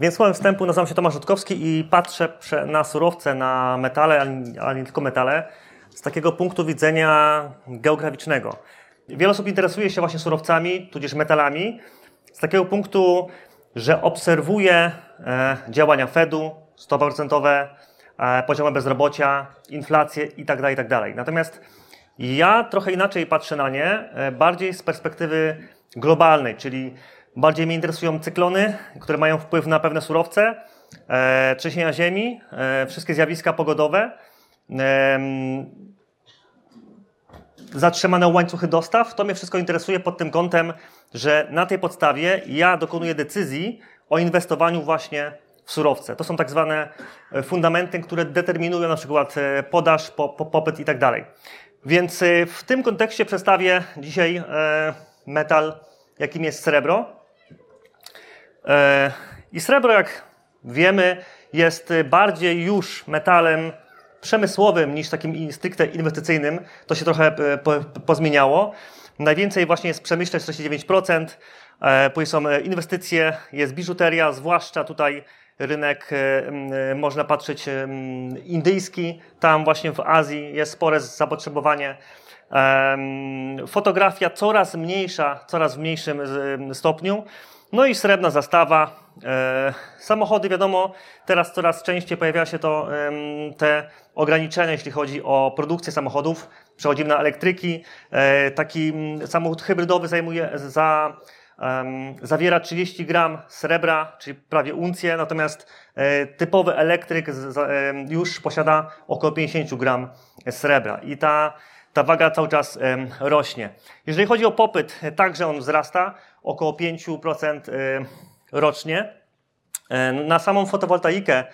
Więc słowem wstępu nazywam się Tomasz Rutkowski i patrzę na surowce, na metale, ale nie tylko metale, z takiego punktu widzenia geograficznego. Wiele osób interesuje się właśnie surowcami, tudzież metalami, z takiego punktu, że obserwuje działania Fedu, stopy procentowe, e, poziomy bezrobocia, inflację itd., tak itd. Tak Natomiast ja trochę inaczej patrzę na nie, e, bardziej z perspektywy globalnej, czyli bardziej mnie interesują cyklony, które mają wpływ na pewne surowce, e, trzęsienia ziemi, e, wszystkie zjawiska pogodowe, e, zatrzymane łańcuchy dostaw. To mnie wszystko interesuje pod tym kątem, że na tej podstawie ja dokonuję decyzji o inwestowaniu właśnie w surowce. To są tak zwane e, fundamenty, które determinują na przykład e, podaż, po, po, popyt i tak dalej. Więc e, w tym kontekście przedstawię dzisiaj metal, jakim jest srebro. I srebro, jak wiemy, jest bardziej już metalem przemysłowym niż takim stricte inwestycyjnym. To się trochę pozmieniało. Najwięcej właśnie jest przemyśle 49%, później są inwestycje, jest biżuteria, zwłaszcza tutaj rynek, e, można patrzeć indyjski, tam właśnie w Azji jest spore zapotrzebowanie. Fotografia coraz mniejsza, coraz w mniejszym stopniu. No i srebrna zastawa. E, samochody, wiadomo, teraz coraz częściej pojawia się to te ograniczenia, jeśli chodzi o produkcję samochodów. Przechodzimy na elektryki. E, taki samochód hybrydowy zajmuje za zawiera 30 gram srebra, czyli prawie uncję, natomiast e, typowy elektryk już posiada około 50 gram srebra i ta, ta waga cały czas rośnie. Jeżeli chodzi o popyt, także on wzrasta około 5% rocznie. Na samą fotowoltaikę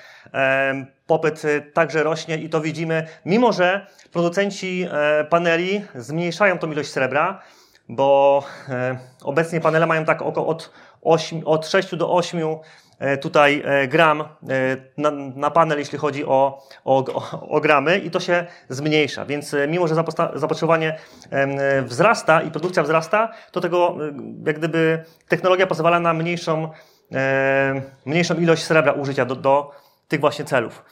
popyt także rośnie i to widzimy, mimo że producenci e, paneli zmniejszają tą ilość srebra, bo e, obecnie panele mają tak około od, 8, od 6 do 8 e, tutaj e, gram na, na, panel, jeśli chodzi o, o, o, gramy i to się zmniejsza. Więc mimo, że zapotrzebowanie wzrasta i produkcja wzrasta, to tego jak gdyby technologia pozwala na mniejszą, mniejszą ilość srebra użycia do, do tych właśnie celów.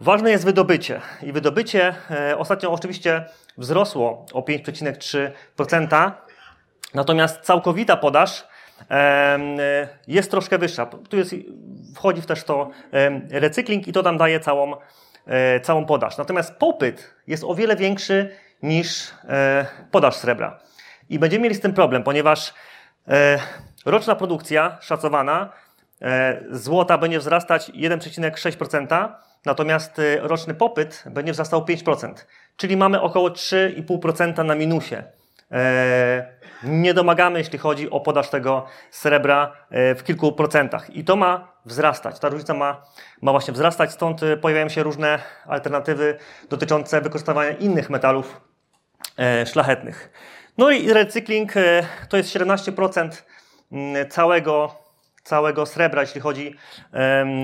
Ważne jest wydobycie i wydobycie ostatnio oczywiście wzrosło o 5,3%, natomiast całkowita podaż jest troszkę wyższa. Tu jest, wchodzi w też to recykling i to tam daje całą, e, całą podaż. Natomiast popyt jest o wiele większy niż e, podaż srebra. I będziemy mieli z tym problem, ponieważ e, roczna produkcja szacowana złota będzie wzrastać 1,6%, natomiast roczny popyt będzie wzrastał 5%. Czyli mamy około 3,5% na minusie. E, nie domagamy, jeśli chodzi o podaż tego srebra e, w kilku procentach. I to ma wzrastać. Ta różnica ma, ma właśnie wzrastać, stąd e, pojawiają się różne alternatywy dotyczące wykorzystywania innych metalów szlachetnych. No i recykling to jest 17% mm, całego całego srebra, jeśli chodzi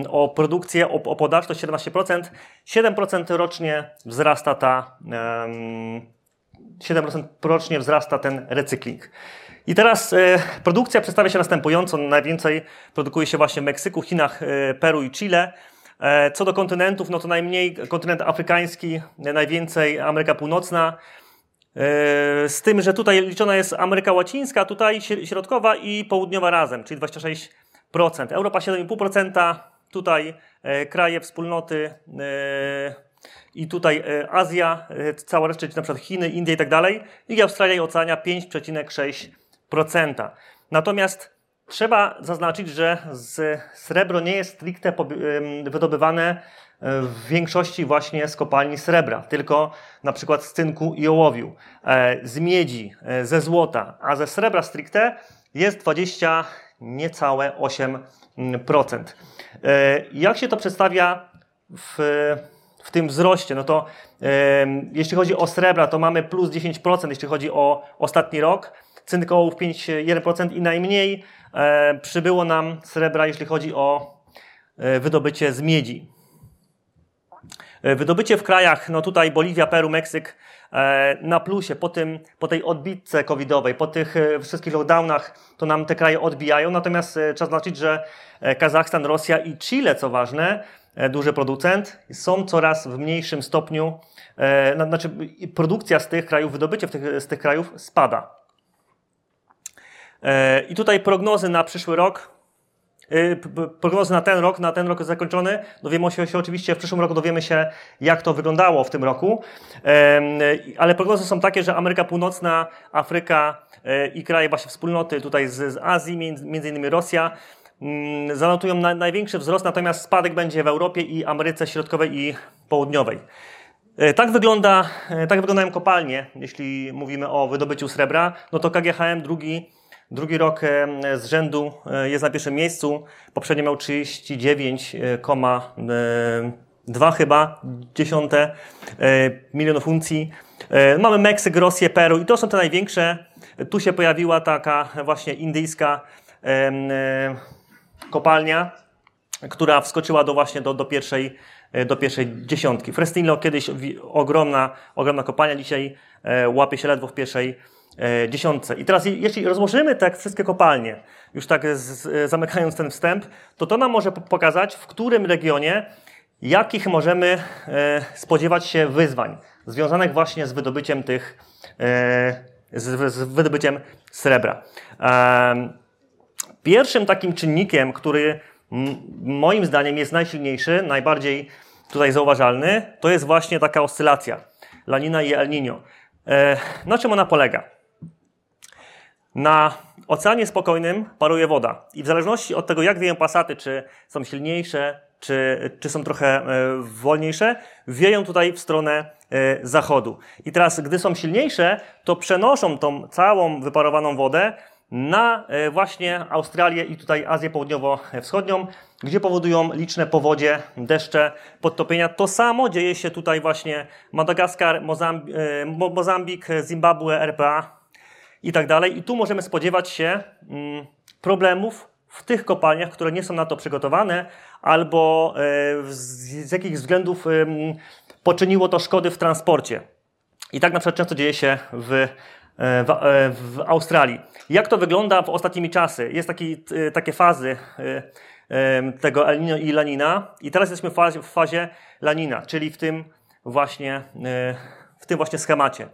o produkcję, o, o podaż, to 17%. 7% rocznie wzrasta ta, um, 7% rocznie wzrasta ten recykling. I teraz e, produkcja przedstawia się następująco. Najwięcej produkuje się właśnie w Meksyku, Chinach, e, Peru i Chile. E, co do kontynentów, no to najmniej kontynent afrykański, najwięcej Ameryka Północna. Z tym, że tutaj liczona jest Ameryka Łacińska, tutaj środkowa i południowa razem, czyli 26 Europa 7,5%, tutaj kraje wspólnoty i tutaj e, Azja, cała reszta, czyli na przykład Chiny, Indie i tak dalej. I Australia i Oceania 5,6%. Natomiast trzeba zaznaczyć, że srebro nie jest stricte wydobywane w większości właśnie z kopalni srebra, tylko na przykład z cynku i ołowiu, z miedzi, ze złota, a ze srebra stricte jest 20 niecałe 8%. E, jak się to przedstawia w, w tym wzroście? No to jeśli chodzi o srebra, to mamy plus 10%, jeśli chodzi o ostatni rok. Cynk ołów 5,1% i najmniej e, przybyło nam srebra, jeśli chodzi o e, wydobycie z miedzi. Wydobycie w krajach, no tutaj Boliwia, Peru, Meksyk na plusie po, tym, po tej odbitce covidowej, po tych wszystkich lockdownach, to nam te kraje odbijają. Natomiast trzeba znaczyć, że Kazachstan, Rosja i Chile, co ważne, duży producent, są coraz w mniejszym stopniu, znaczy produkcja z tych krajów, wydobycie z tych krajów spada. I tutaj prognozy na przyszły rok prognozy na ten rok, na ten rok zakończony. Dowiemy się, oczywiście w przyszłym roku, dowiemy się, jak to wyglądało w tym roku. Ale prognozy są takie, że Ameryka Północna, Afryka e, i kraje właśnie wspólnoty tutaj z, z Azji, między innymi Rosja, zanotują na, największy wzrost, natomiast spadek będzie w Europie i Ameryce Środkowej i Południowej. E, tak, wygląda, e, tak wyglądają kopalnie, jeśli mówimy o wydobyciu srebra. No to KGHM drugi Drugi rok z rzędu e, jest na pierwszym miejscu. Poprzednio miał 39,2 chyba, dziesiąte e, milionów uncji. E, mamy Meksyk, Rosję, Peru i to są te największe. Tu się pojawiła taka właśnie indyjska kopalnia, która wskoczyła do właśnie do, do pierwszej do pierwszej dziesiątki. Fresnillo kiedyś ogromna, ogromna kopalnia, dzisiaj łapie się ledwo w pierwszej E, dziesiątce. I teraz, jeśli rozłożymy tak wszystkie kopalnie, już tak z, zamykając ten wstęp, to to nam może pokazać, w którym regionie, jakich możemy e, spodziewać się wyzwań związanych właśnie z wydobyciem tych, e, z wydobyciem srebra. Pierwszym takim czynnikiem, który moim zdaniem jest najsilniejszy, najbardziej tutaj zauważalny, to jest właśnie taka oscylacja Lanina i El Niño. Na czym ona polega? Na oceanie spokojnym paruje woda i w zależności od tego, jak wieją pasaty, czy są silniejsze, czy, czy są trochę e, wolniejsze, wieją tutaj w stronę e, zachodu. I teraz, gdy są silniejsze, to przenoszą tą całą wyparowaną wodę na e, właśnie Australię i tutaj Azję Południowo-Wschodnią, gdzie powodują liczne powodzie, deszcze, podtopienia. To samo dzieje się tutaj właśnie Madagaskar, Mozambik, Zimbabwe, RPA, i tak dalej. I tu możemy spodziewać się mm, problemów w tych kopalniach, które nie są na to przygotowane, albo e, z jakich względów poczyniło to szkody w transporcie. I tak na przykład często dzieje się w, e, w, e, w Australii. Jak to wygląda w ostatnimi czasy? Jest taki, takie fazy tego El Niño i Lanina i teraz jesteśmy w fazie, w fazie Lanina, czyli w tym właśnie, w tym właśnie schemacie.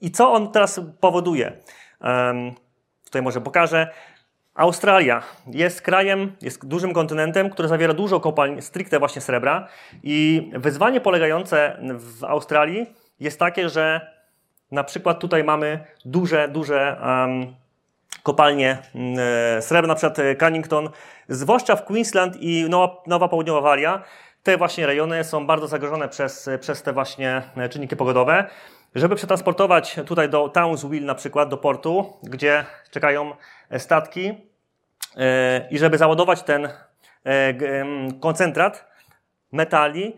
I co on teraz powoduje? Tutaj może pokażę. Australia jest krajem, jest dużym kontynentem, który zawiera dużo kopalń stricte właśnie srebra i wyzwanie polegające w Australii jest takie, że na przykład tutaj mamy duże, duże um, kopalnie um, srebra, na przykład Cunnington, zwłaszcza w Queensland i Nowa, Nowa Południowa Walia. Te właśnie rejony są bardzo zagrożone przez, przez te właśnie czynniki pogodowe. Żeby przetransportować tutaj do Townsville na przykład, do portu, gdzie czekają e, statki e, i żeby załadować ten e, koncentrat metali,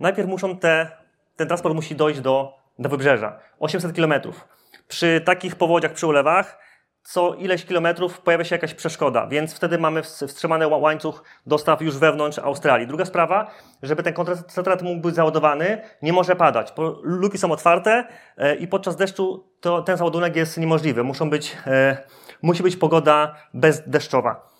najpierw muszą te, ten transport musi dojść do, do wybrzeża. 800 kilometrów. Przy takich powodziach, przy ulewach, co ileś kilometrów pojawia się jakaś przeszkoda, więc wtedy mamy wstrzymany łańcuch dostaw już wewnątrz Australii. Druga sprawa, żeby ten koncentrat mógł być załadowany, nie może padać. Luki są otwarte e, i podczas deszczu to, ten załadunek jest niemożliwy. Muszą być, e, musi być pogoda bezdeszczowa.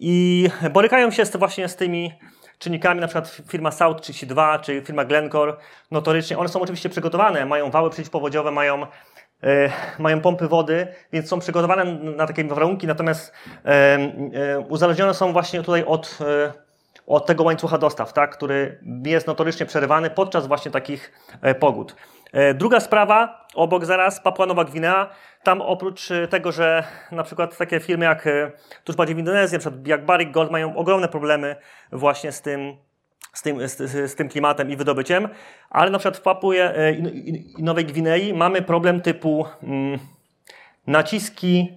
I borykają się z, właśnie z tymi czynnikami, na przykład firma South 32 czy firma Glencore, notorycznie. One są oczywiście przygotowane, mają wały przeciwpowodziowe, mają E, mają pompy wody, więc są przygotowane na takie warunki, natomiast e, uzależnione są właśnie tutaj od, od tego łańcucha dostaw, tak, który jest notorycznie przerywany podczas właśnie takich pogód. Druga sprawa, obok zaraz Papua Nowa Gwinea. Tam oprócz tego, że na przykład takie firmy jak tuż bardziej w Indonezji, jak Barrick Gold mają ogromne problemy właśnie z tym, z tym, z, z, tym klimatem i wydobyciem, ale na przykład w Papuje e, i Nowej Gwinei mamy problem typu mm, naciski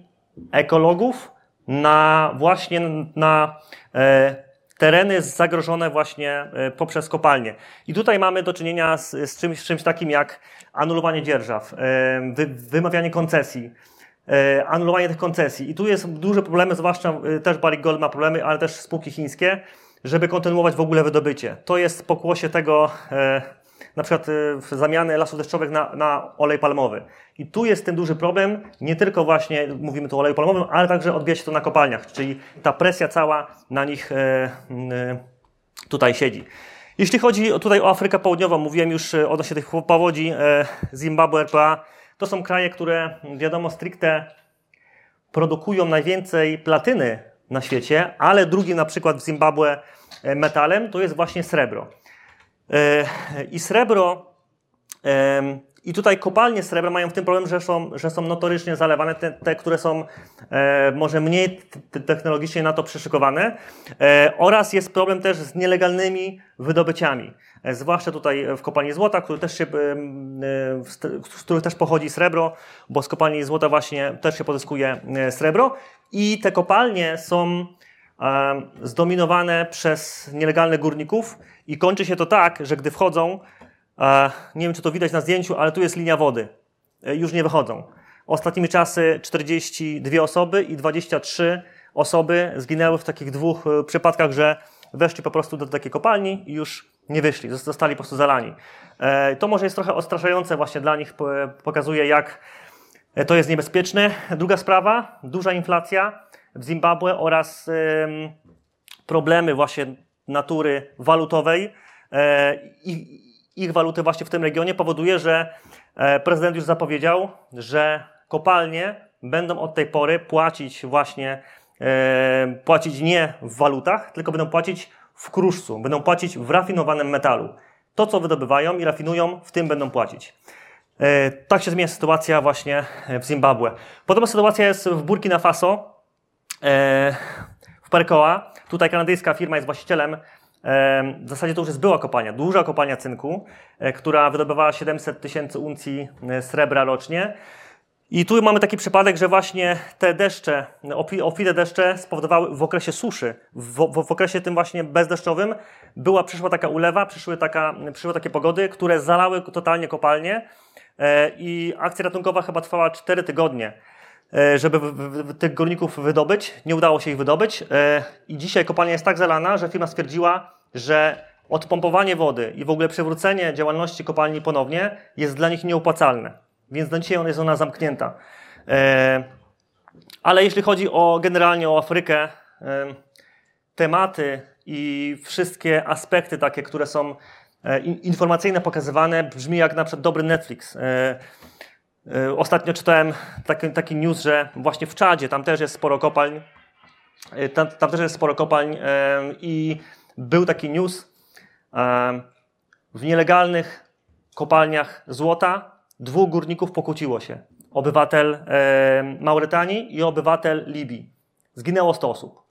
ekologów na właśnie na e, tereny zagrożone właśnie e, poprzez kopalnie. I tutaj mamy do czynienia z, z, czymś, z czymś takim jak anulowanie dzierżaw, e, wy, wymawianie koncesji, e, anulowanie tych koncesji. I tu jest duże problemy, zwłaszcza też Barrick Gold ma problemy, ale też spółki chińskie, żeby kontynuować w ogóle wydobycie. To jest pokłosie tego, na przykład e, zamiany lasów deszczowych na, na olej palmowy. I tu jest ten duży problem, nie tylko właśnie mówimy tu o oleju palmowym, ale także odbija się to na kopalniach, czyli ta presja cała na nich e, tutaj siedzi. Jeśli chodzi tutaj o Afrykę Południową, mówiłem już odnośnie tych powodzi, Zimbabwe, RPA, to są kraje, które wiadomo stricte produkują najwięcej platyny na świecie, ale drugim na przykład w Zimbabwe e, metalem to jest właśnie srebro. E, I srebro i tutaj kopalnie srebra mają w tym problem, że są, że są notorycznie zalewane, te, te które są e, może mniej technologicznie na to przyszykowane. E, oraz jest problem też z nielegalnymi wydobyciami. Zwłaszcza tutaj w kopalni złota, który też się, z których też pochodzi srebro, bo z kopalni złota właśnie też się pozyskuje srebro. I te kopalnie są zdominowane przez nielegalnych górników i kończy się to tak, że gdy wchodzą, nie wiem, czy to widać na zdjęciu, ale tu jest linia wody. E, już nie wychodzą. Ostatnimi czasy 42 osoby i 23 osoby zginęły w takich dwóch e, przypadkach, że weszli po prostu do takiej kopalni i już nie wyszli, zostali po prostu zalani. E, to może jest trochę odstraszające właśnie dla nich, pokazuje jak to jest niebezpieczne. Druga sprawa, duża inflacja w Zimbabwe oraz problemy właśnie natury walutowej i ich waluty właśnie w tym regionie powoduje, że e, prezydent już zapowiedział, że kopalnie będą od tej pory płacić właśnie, e, płacić nie w walutach, tylko będą płacić w kruszcu, będą płacić w rafinowanym metalu. To, co wydobywają i rafinują, w tym będą płacić. E, tak się zmienia sytuacja właśnie w Zimbabwe. Podobna sytuacja jest w Burkina Faso, w Perkoa. Tutaj kanadyjska firma jest właścicielem w zasadzie to już jest była kopalnia, duża kopalnia cynku, e, która wydobywała 700 tysięcy uncji e, srebra rocznie. I tu mamy taki przypadek, że właśnie te deszcze, obfite deszcze spowodowały w okresie suszy, w, w, w, okresie tym właśnie bezdeszczowym, była, przyszła taka ulewa, przyszły, taka, przyszły takie pogody, które zalały totalnie kopalnię e, i akcja ratunkowa chyba trwała 4 tygodnie. E, żeby tych górników wydobyć. Nie udało się ich wydobyć e, i dzisiaj kopalnia jest tak zalana, że firma stwierdziła, że odpompowanie wody i w ogóle przywrócenie działalności kopalni ponownie jest dla nich nieopłacalne. Więc na dzisiaj jest ona zamknięta. E, ale jeśli chodzi o generalnie o Afrykę, tematy i wszystkie aspekty takie, które są informacyjne pokazywane, brzmi jak na przykład dobry Netflix. E, ostatnio czytałem taki, taki news, że właśnie w Czadzie tam też jest sporo kopalń. E, tam, tam też jest sporo kopalń e, i był taki news w nielegalnych kopalniach złota dwóch górników pokłóciło się. Obywatel Mauretanii i obywatel Libii. Zginęło 100 osób.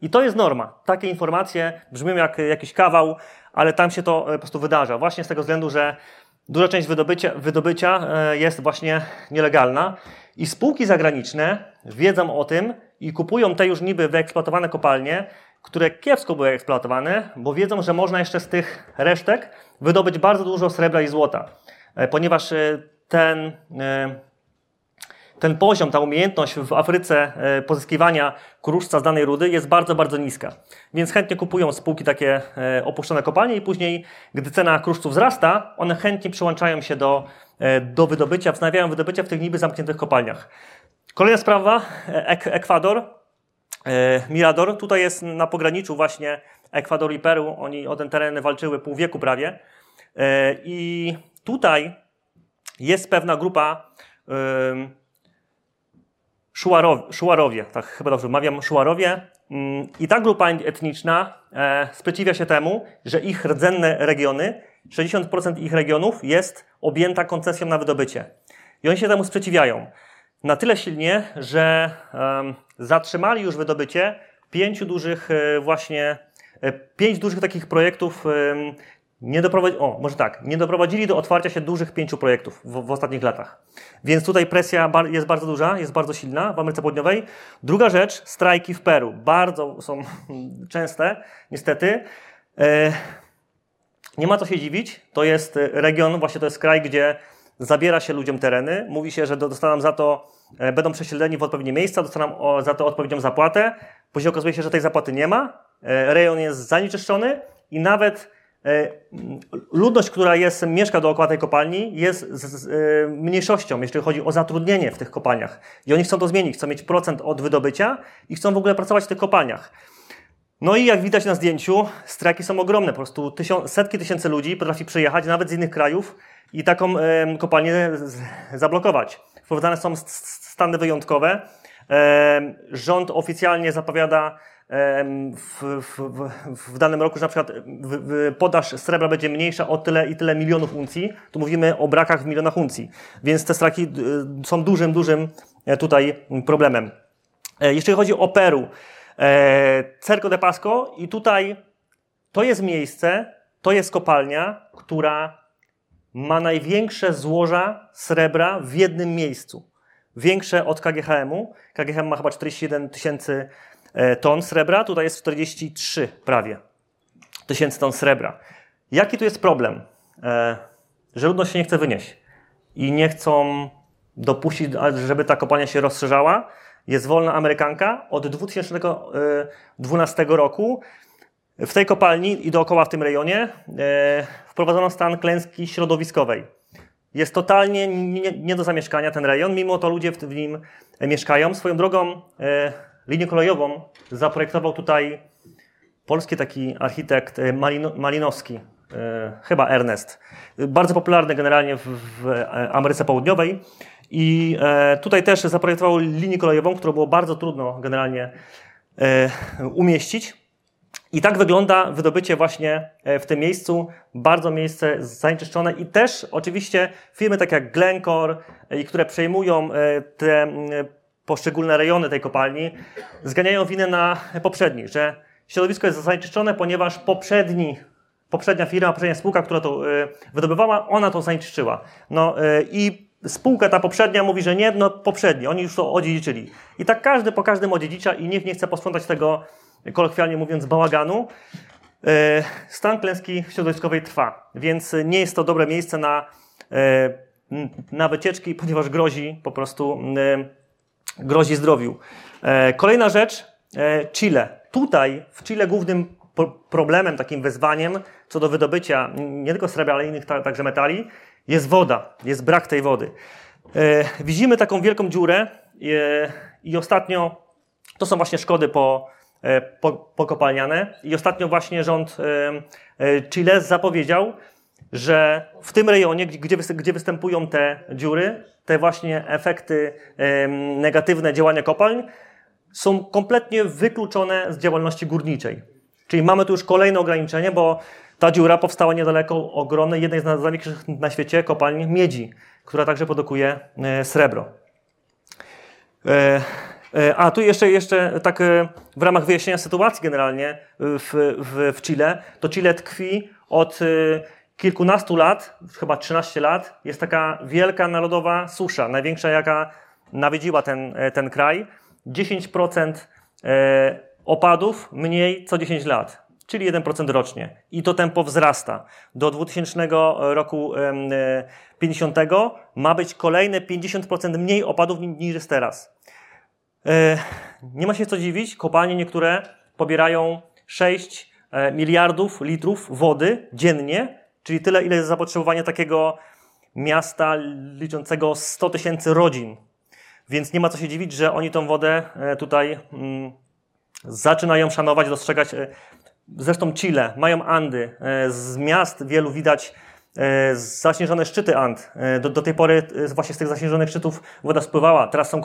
I to jest norma. Takie informacje brzmią jak jakiś kawał, ale tam się to po prostu wydarza. Właśnie z tego względu, że Duża część wydobycia, wydobycia e, jest właśnie nielegalna i spółki zagraniczne wiedzą o tym i kupują te już niby wyeksploatowane kopalnie, które kiepsko były eksploatowane, bo wiedzą, że można jeszcze z tych resztek wydobyć bardzo dużo srebra i złota, e, ponieważ e, ten ten poziom, ta umiejętność w Afryce e, pozyskiwania kruszca z danej rudy jest bardzo, bardzo niska. Więc chętnie kupują spółki takie e, opuszczone kopalnie i później, gdy cena kruszców wzrasta, one chętnie przyłączają się do, e, do wydobycia, wznawiają wydobycia w tych niby zamkniętych kopalniach. Kolejna sprawa, Ek Ekwador, Mirador. Tutaj jest na pograniczu właśnie Ekwador i Peru. Oni o ten teren walczyły pół wieku prawie. I tutaj jest pewna grupa Szułarowie, Szułarowie, tak chyba dobrze mawiam, Szułarowie. Mm, I ta grupa etniczna e, sprzeciwia się temu, że ich rdzenne regiony, 60% ich regionów jest objęta koncesją na wydobycie. I oni się temu sprzeciwiają. Na tyle silnie, że zatrzymali już wydobycie pięciu dużych e, właśnie, e, pięć dużych takich projektów nie doprowadzi, o, może tak, nie doprowadzili do otwarcia się dużych pięciu projektów w, w, ostatnich latach. Więc tutaj presja jest bardzo duża, jest bardzo silna w Ameryce Południowej. Druga rzecz, strajki w Peru. Bardzo są częste, niestety. E, nie ma co się dziwić. To jest region, właśnie to jest kraj, gdzie zabiera się ludziom tereny. Mówi się, że dostaną za to, e, będą przesiedleni w odpowiednie miejsca, dostaną za to odpowiednią zapłatę. Później okazuje się, że tej zapłaty nie ma e, rejon jest zanieczyszczony i nawet ludność, która jest, mieszka dookoła tej kopalni, jest z, z, mniejszością, jeśli chodzi o zatrudnienie w tych kopalniach. I oni chcą to zmienić, chcą mieć procent od wydobycia i chcą w ogóle pracować w tych kopalniach. No i jak widać na zdjęciu, strajki są ogromne. Po prostu setki tysięcy ludzi potrafi przyjechać, nawet z innych krajów, i taką e, kopalnię zablokować. Wprowadzane są stany wyjątkowe. E, rząd oficjalnie zapowiada e, w, w, w, danym roku, że na przykład podaż srebra będzie mniejsza o tyle i tyle milionów uncji. Tu mówimy o brakach w milionach uncji. Więc te strajki są dużym, dużym e, tutaj problemem. E, jeśli chodzi o Peru, e, Cerco de Pasco i tutaj to jest miejsce, to jest kopalnia, która ma największe złoża srebra w jednym miejscu. Większe od KGHM-u. KGHM ma chyba 41 tysięcy ton srebra, tutaj jest 43 prawie tysięcy ton srebra. Jaki tu jest problem? E, że ludność się nie chce wynieść i nie chcą dopuścić, żeby ta kopalnia się rozszerzała. Jest wolna Amerykanka. Od 2012 roku w tej kopalni i dookoła w tym rejonie e, wprowadzono stan klęski środowiskowej. Jest totalnie nie, nie, do zamieszkania ten rejon, mimo to ludzie w, nim mieszkają. Swoją drogą e, linię kolejową zaprojektował tutaj polski taki architekt e, Malino, Malinowski, e, chyba Ernest. Bardzo popularny generalnie w, w Ameryce Południowej. I e, tutaj też zaprojektował linię kolejową, którą było bardzo trudno generalnie e, umieścić. I tak wygląda wydobycie właśnie e, w tym miejscu. Bardzo miejsce zanieczyszczone i też oczywiście firmy takie jak Glencore, e, które przejmują e, te poszczególne rejony tej kopalni, zganiają winę na poprzedni, że środowisko jest zanieczyszczone, ponieważ poprzedni, poprzednia firma, poprzednia spółka, która to wydobywała, ona to zanieczyszczyła. No i spółka ta poprzednia mówi, że nie, no poprzedni, oni już to odziedziczyli. I tak każdy po każdym odziedzicza i nikt nie chce posprzątać tego kolokwialnie mówiąc, bałaganu, e, stan klęski środowiskowej trwa. Więc nie jest to dobre miejsce na, na wycieczki, ponieważ grozi po prostu grozi zdrowiu. Kolejna rzecz, Chile. Tutaj w Chile głównym problemem, takim wyzwaniem co do wydobycia nie tylko srebra, ale innych także metali, jest woda, jest brak tej wody. Widzimy taką wielką dziurę i ostatnio to są właśnie szkody po, E, pokopalniane. I ostatnio właśnie rząd e, e, Chile zapowiedział, że w tym rejonie, gdzie, występują te dziury, te właśnie efekty negatywne działania kopalń są kompletnie wykluczone z działalności górniczej. Czyli mamy tu już kolejne ograniczenie, bo ta dziura powstała niedaleko ogromnej, jednej z największych na świecie kopalni miedzi, która także produkuje srebro. E, a tu jeszcze, jeszcze tak e, w ramach wyjaśnienia sytuacji generalnie w, w, w Chile, to Chile tkwi od e, kilkunastu lat, chyba 13 lat, jest taka wielka narodowa susza, największa jaka nawiedziła ten, ten kraj. 10% opadów mniej co 10 lat, czyli 1% rocznie. I to tempo wzrasta. Do 2000 roku 50 ma być kolejne 50% mniej opadów niż jest teraz. E, nie ma się co dziwić, kopalnie niektóre pobierają 6 e, miliardów litrów wody dziennie, czyli tyle, ile jest zapotrzebowanie takiego miasta liczącego 100 tysięcy rodzin. Więc nie ma co się dziwić, że oni tą wodę e, tutaj mm, zaczynają szanować, dostrzegać. Zresztą Chile mają Andy. Z miast wielu widać E, zaśnieżone szczyty Ant. E, do, do tej pory e, właśnie z tych zaśnieżonych szczytów woda spływała, teraz są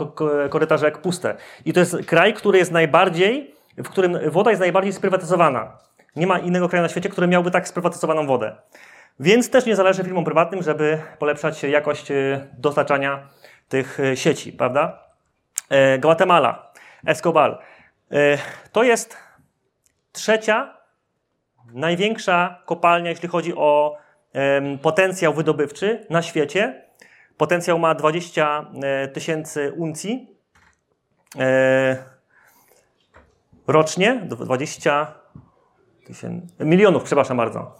korytarze jak puste. I to jest kraj, który jest najbardziej, w którym woda jest najbardziej sprywatyzowana. Nie ma innego kraju na świecie, który miałby tak sprywatyzowaną wodę. Więc też nie zależy firmom prywatnym, żeby polepszać jakość dostarczania tych sieci, prawda? Guatemala, Escobar. To jest trzecia największa kopalnia, jeśli chodzi o potencjał wydobywczy na świecie. Potencjał ma 20 e, tysięcy uncji e, rocznie, 20 tysięcy, milionów, przepraszam bardzo.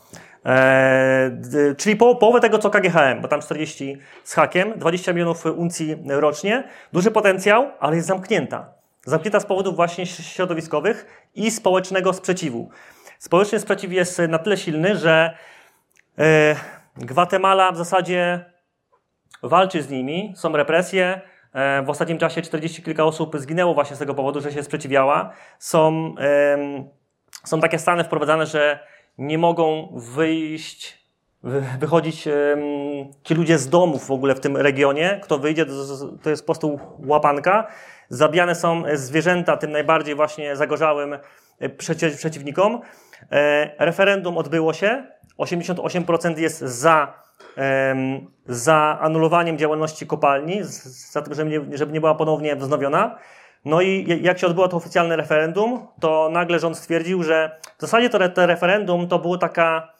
E, czyli po, połowę tego, co KGHM, bo tam 40 z hakiem, 20 milionów uncji rocznie. Duży potencjał, ale jest zamknięta. Zamknięta z powodów właśnie środowiskowych i społecznego sprzeciwu. Społeczny sprzeciw jest na tyle silny, że e, Gwatemala w zasadzie walczy z nimi, są represje. E, w ostatnim czasie 40 kilka osób zginęło właśnie z tego powodu, że się sprzeciwiała. Są, są takie stany wprowadzane, że nie mogą wyjść, wychodzić ci ludzie z domów w ogóle w tym regionie. Kto wyjdzie, to jest po prostu łapanka. Zabijane są zwierzęta tym najbardziej właśnie zagorzałym e, przeciwnikom. E, referendum odbyło się. 88% jest za, za anulowaniem działalności kopalni, za tym, żeby nie, żeby nie była ponownie wznowiona. No i jak się odbyło to oficjalne referendum, to nagle rząd stwierdził, że w zasadzie to, to referendum to było taka,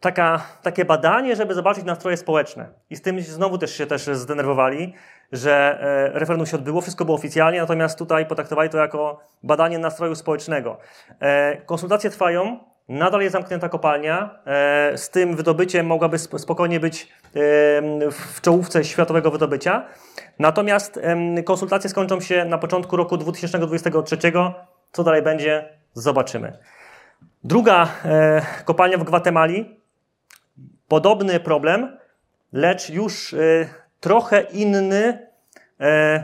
taka, takie badanie, żeby zobaczyć nastroje społeczne. I z tym znowu też się też zdenerwowali, że e, referendum się odbyło, wszystko było oficjalnie, natomiast tutaj potraktowali to jako badanie nastroju społecznego. E, konsultacje trwają, Nadal jest zamknięta kopalnia. E, z tym wydobyciem mogłaby spokojnie być w czołówce światowego wydobycia. Natomiast konsultacje skończą się na początku roku 2023. Co dalej będzie, zobaczymy. Druga e, kopalnia w Gwatemali. Podobny problem, lecz już e, trochę inny,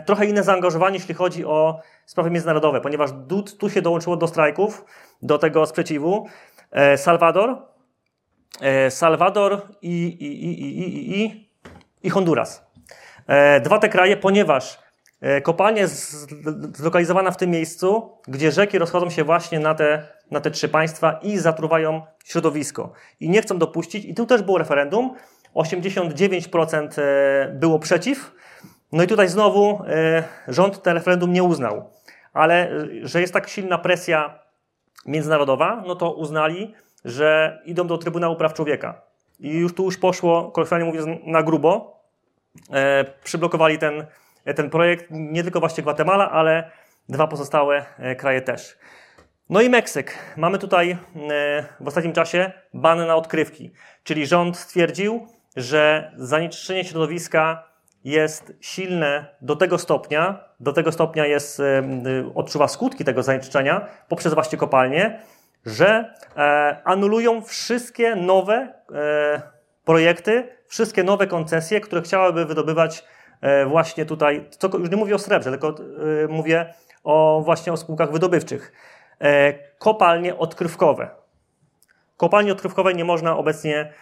trochę inne zaangażowanie, jeśli chodzi o sprawy międzynarodowe, ponieważ tu się dołączyło do strajków, do tego sprzeciwu. E, Salwador, e, Salwador i, i, i, i, i Honduras. E, dwa te kraje, ponieważ kopalnia jest zlokalizowana w tym miejscu, gdzie rzeki rozchodzą się właśnie na te, na te trzy państwa i zatruwają środowisko. I nie chcą dopuścić, i tu też było referendum, 89% było przeciw. No i tutaj znowu rząd ten referendum nie uznał. Ale że jest tak silna presja międzynarodowa, no to uznali, że idą do Trybunału Praw Człowieka. I już tu już poszło, kolokwialnie mówiąc, na grubo. E, przyblokowali ten, ten projekt, nie tylko właśnie Gwatemala, ale dwa pozostałe e, kraje też. No i Meksyk. Mamy tutaj e, w ostatnim czasie ban na odkrywki, czyli rząd stwierdził, że zanieczyszczenie środowiska jest silne do tego stopnia, do tego stopnia jest, y, odczuwa skutki tego zanieczyszczenia poprzez właśnie kopalnie, że e, anulują wszystkie nowe e, projekty, wszystkie nowe koncesje, które chciałyby wydobywać e, właśnie tutaj, co, już nie mówię o srebrze, tylko mówię o właśnie o spółkach wydobywczych. Kopalnie odkrywkowe. Kopalnie odkrywkowe nie można obecnie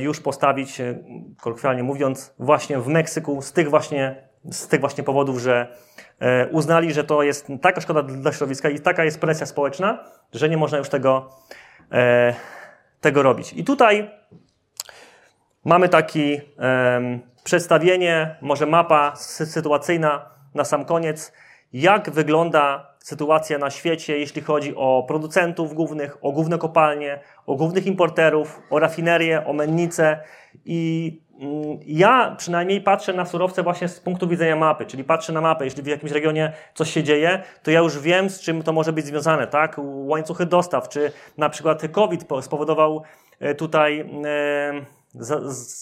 już postawić, e, kolokwialnie mówiąc, właśnie w Meksyku z tych właśnie, z tych właśnie powodów, że e, uznali, że to jest taka szkoda dla środowiska i taka jest presja społeczna, że nie można już tego, tego robić. I tutaj mamy takie przedstawienie, może mapa sytuacyjna na sam koniec, jak wygląda sytuacja na świecie, jeśli chodzi o producentów głównych, o główne kopalnie, o głównych importerów, o rafinerie, o mennice i mm, ja przynajmniej patrzę na surowce właśnie z punktu widzenia mapy, czyli patrzę na mapę, jeśli w jakimś regionie coś się dzieje, to ja już wiem, z czym to może być związane, tak? Łańcuchy dostaw, czy na przykład COVID spowodował e, tutaj e,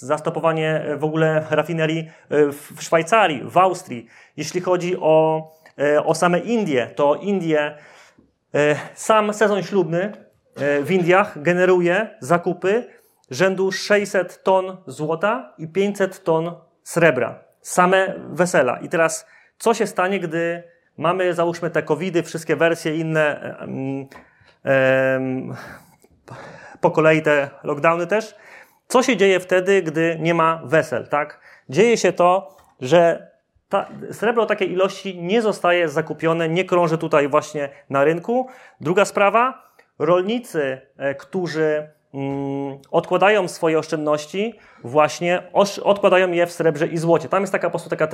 zastopowanie w ogóle rafinerii e, w Szwajcarii, w Austrii. Jeśli chodzi o o same Indie, to Indie, e, sam sezon ślubny e, w Indiach generuje zakupy rzędu 600 ton złota i 500 ton srebra. Same wesela. I teraz, co się stanie, gdy mamy, załóżmy, te covidy, wszystkie wersje inne, po kolei te lockdowny też. Co się dzieje wtedy, gdy nie ma wesel, tak? Dzieje się to, że ta, srebro takiej ilości nie zostaje zakupione, nie krąży tutaj właśnie na rynku. Druga sprawa, rolnicy, e, którzy mm, odkładają swoje oszczędności, właśnie odkładają je w srebrze i złocie. Tam jest taka po prostu taka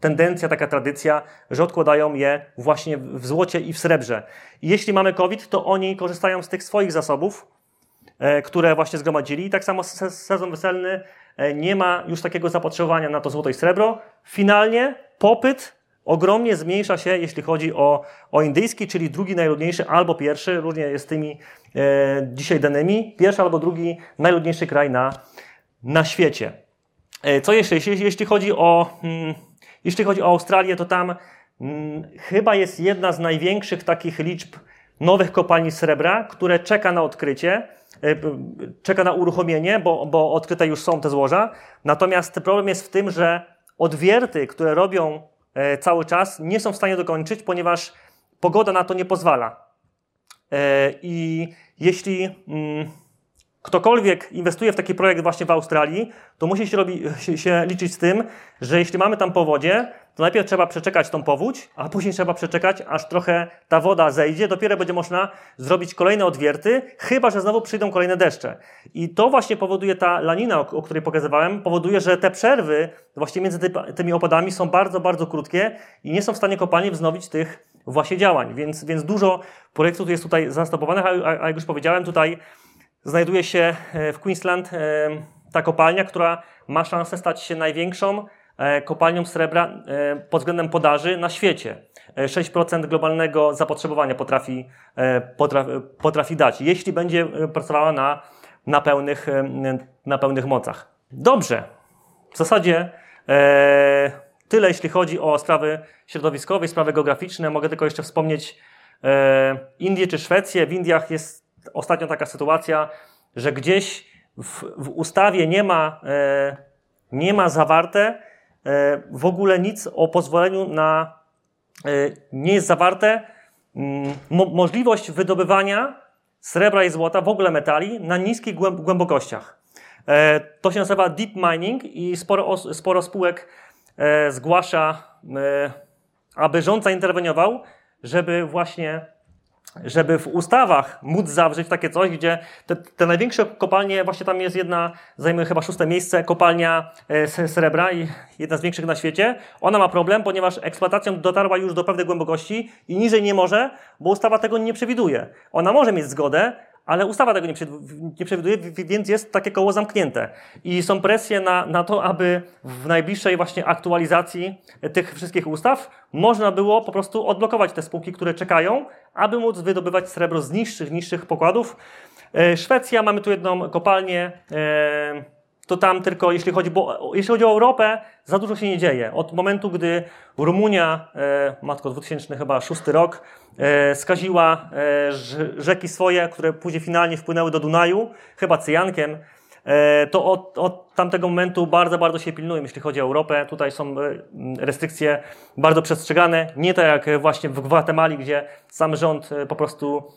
tendencja, taka tradycja, że odkładają je właśnie w złocie i w srebrze. I jeśli mamy COVID, to oni korzystają z tych swoich zasobów, e, które właśnie zgromadzili. I tak samo sezon weselny nie ma już takiego zapotrzebowania na to złoto i srebro. Finalnie popyt ogromnie zmniejsza się, jeśli chodzi o, o indyjski, czyli drugi najludniejszy albo pierwszy, różnie jest z tymi e, dzisiaj danymi, pierwszy albo drugi najludniejszy kraj na, na świecie. E, co jeszcze? Jeśli, jeśli, chodzi o, hmm, jeśli chodzi o Australię, to tam mm, chyba jest jedna z największych takich liczb nowych kopalni srebra, które czeka na odkrycie, e, czeka na uruchomienie, bo, bo odkryte już są te złoża. Natomiast problem jest w tym, że odwierty, które robią e, cały czas, nie są w stanie dokończyć, ponieważ pogoda na to nie pozwala. E, I jeśli mm, ktokolwiek inwestuje w taki projekt właśnie w Australii, to musi się, robi, się, liczyć z tym, że jeśli mamy tam powodzie, to najpierw trzeba przeczekać tą powódź, a później trzeba przeczekać, aż trochę ta woda zejdzie, dopiero będzie można zrobić kolejne odwierty, chyba że znowu przyjdą kolejne deszcze. I to właśnie powoduje ta lanina, o, której pokazywałem, powoduje, że te przerwy właśnie między ty, tymi opadami są bardzo, bardzo krótkie i nie są w stanie kopalnie wznowić tych właśnie działań. Więc, więc dużo projektów jest tutaj zastopowanych, a, a jak już powiedziałem, tutaj znajduje się e, w Queensland e, ta kopalnia, która ma szansę stać się największą e, kopalnią srebra pod względem podaży na świecie. 6% globalnego zapotrzebowania potrafi, potrafi, potrafi dać, jeśli będzie pracowała na, na, pełnych, na pełnych mocach. Dobrze. W zasadzie e, tyle, jeśli chodzi o sprawy środowiskowe, sprawy geograficzne. Mogę tylko jeszcze wspomnieć e, Indię czy Szwecję. W Indiach jest ostatnio taka sytuacja, że gdzieś w, w ustawie nie ma, e, nie ma zawarte e, w ogóle nic o pozwoleniu na, e, nie jest zawarte mm, mo, możliwość wydobywania srebra i złota, w ogóle metali, na niskich głębokościach. E, to się nazywa deep mining i sporo, sporo spółek e, zgłasza, e, aby rząd zainterweniował, żeby właśnie żeby w ustawach móc zawrzeć takie coś, gdzie te, te, największe kopalnie, właśnie tam jest jedna, zajmuje chyba szóste miejsce, kopalnia e, srebra i jedna z większych na świecie. Ona ma problem, ponieważ eksploatacją dotarła już do pewnej głębokości i niżej nie może, bo ustawa tego nie przewiduje. Ona może mieć zgodę, ale ustawa tego nie, nie przewiduje, więc jest takie koło zamknięte. I są presje na, na to, aby w najbliższej właśnie aktualizacji tych wszystkich ustaw można było po prostu odblokować te spółki, które czekają, aby móc wydobywać srebro z niższych, niższych pokładów. E, Szwecja, mamy tu jedną kopalnię, e, to tam tylko, jeśli chodzi, bo, jeśli chodzi o Europę, za dużo się nie dzieje. Od momentu, gdy Rumunia, e, matko 2006 rok, e, skaziła e, rzeki swoje, które później finalnie wpłynęły do Dunaju, chyba cyjankiem, e, to od, od tamtego momentu bardzo, bardzo się pilnują, jeśli chodzi o Europę. Tutaj są e, restrykcje bardzo przestrzegane, nie tak jak właśnie w Gwatemali, gdzie sam rząd e, po prostu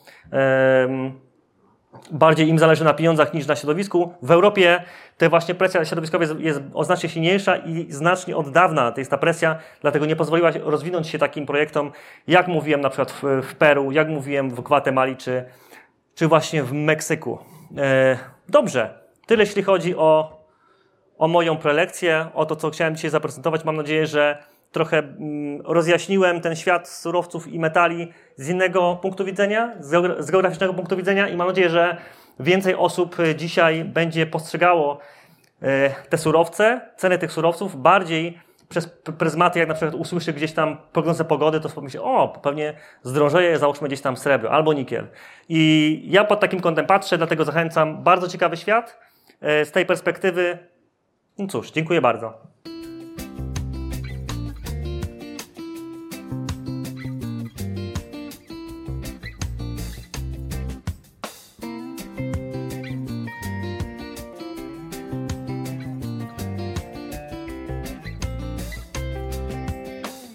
bardziej im zależy na pieniądzach niż na środowisku. W Europie te właśnie presja środowiskowa jest, jest znacznie silniejsza i znacznie od dawna to jest ta presja, dlatego nie pozwoliła rozwinąć się takim projektom, jak mówiłem na przykład w, w Peru, jak mówiłem w Gwatemali, czy, czy właśnie w Meksyku. E, dobrze, tyle jeśli chodzi o, o moją prelekcję, o to, co chciałem dzisiaj zaprezentować. Mam nadzieję, że trochę mm, rozjaśniłem ten świat surowców i metali z innego punktu widzenia, z geograficznego punktu widzenia i mam nadzieję, że więcej osób e, dzisiaj będzie postrzegało e, te surowce, ceny tych surowców bardziej przez pryzmaty, jak na przykład usłyszy gdzieś tam prognozę pogody, to pomyśli, o, pewnie zdrożeje, załóżmy gdzieś tam srebro albo nikiel. I ja pod takim kątem patrzę, dlatego zachęcam. Bardzo ciekawy świat. E, z tej perspektywy, no cóż, dziękuję bardzo.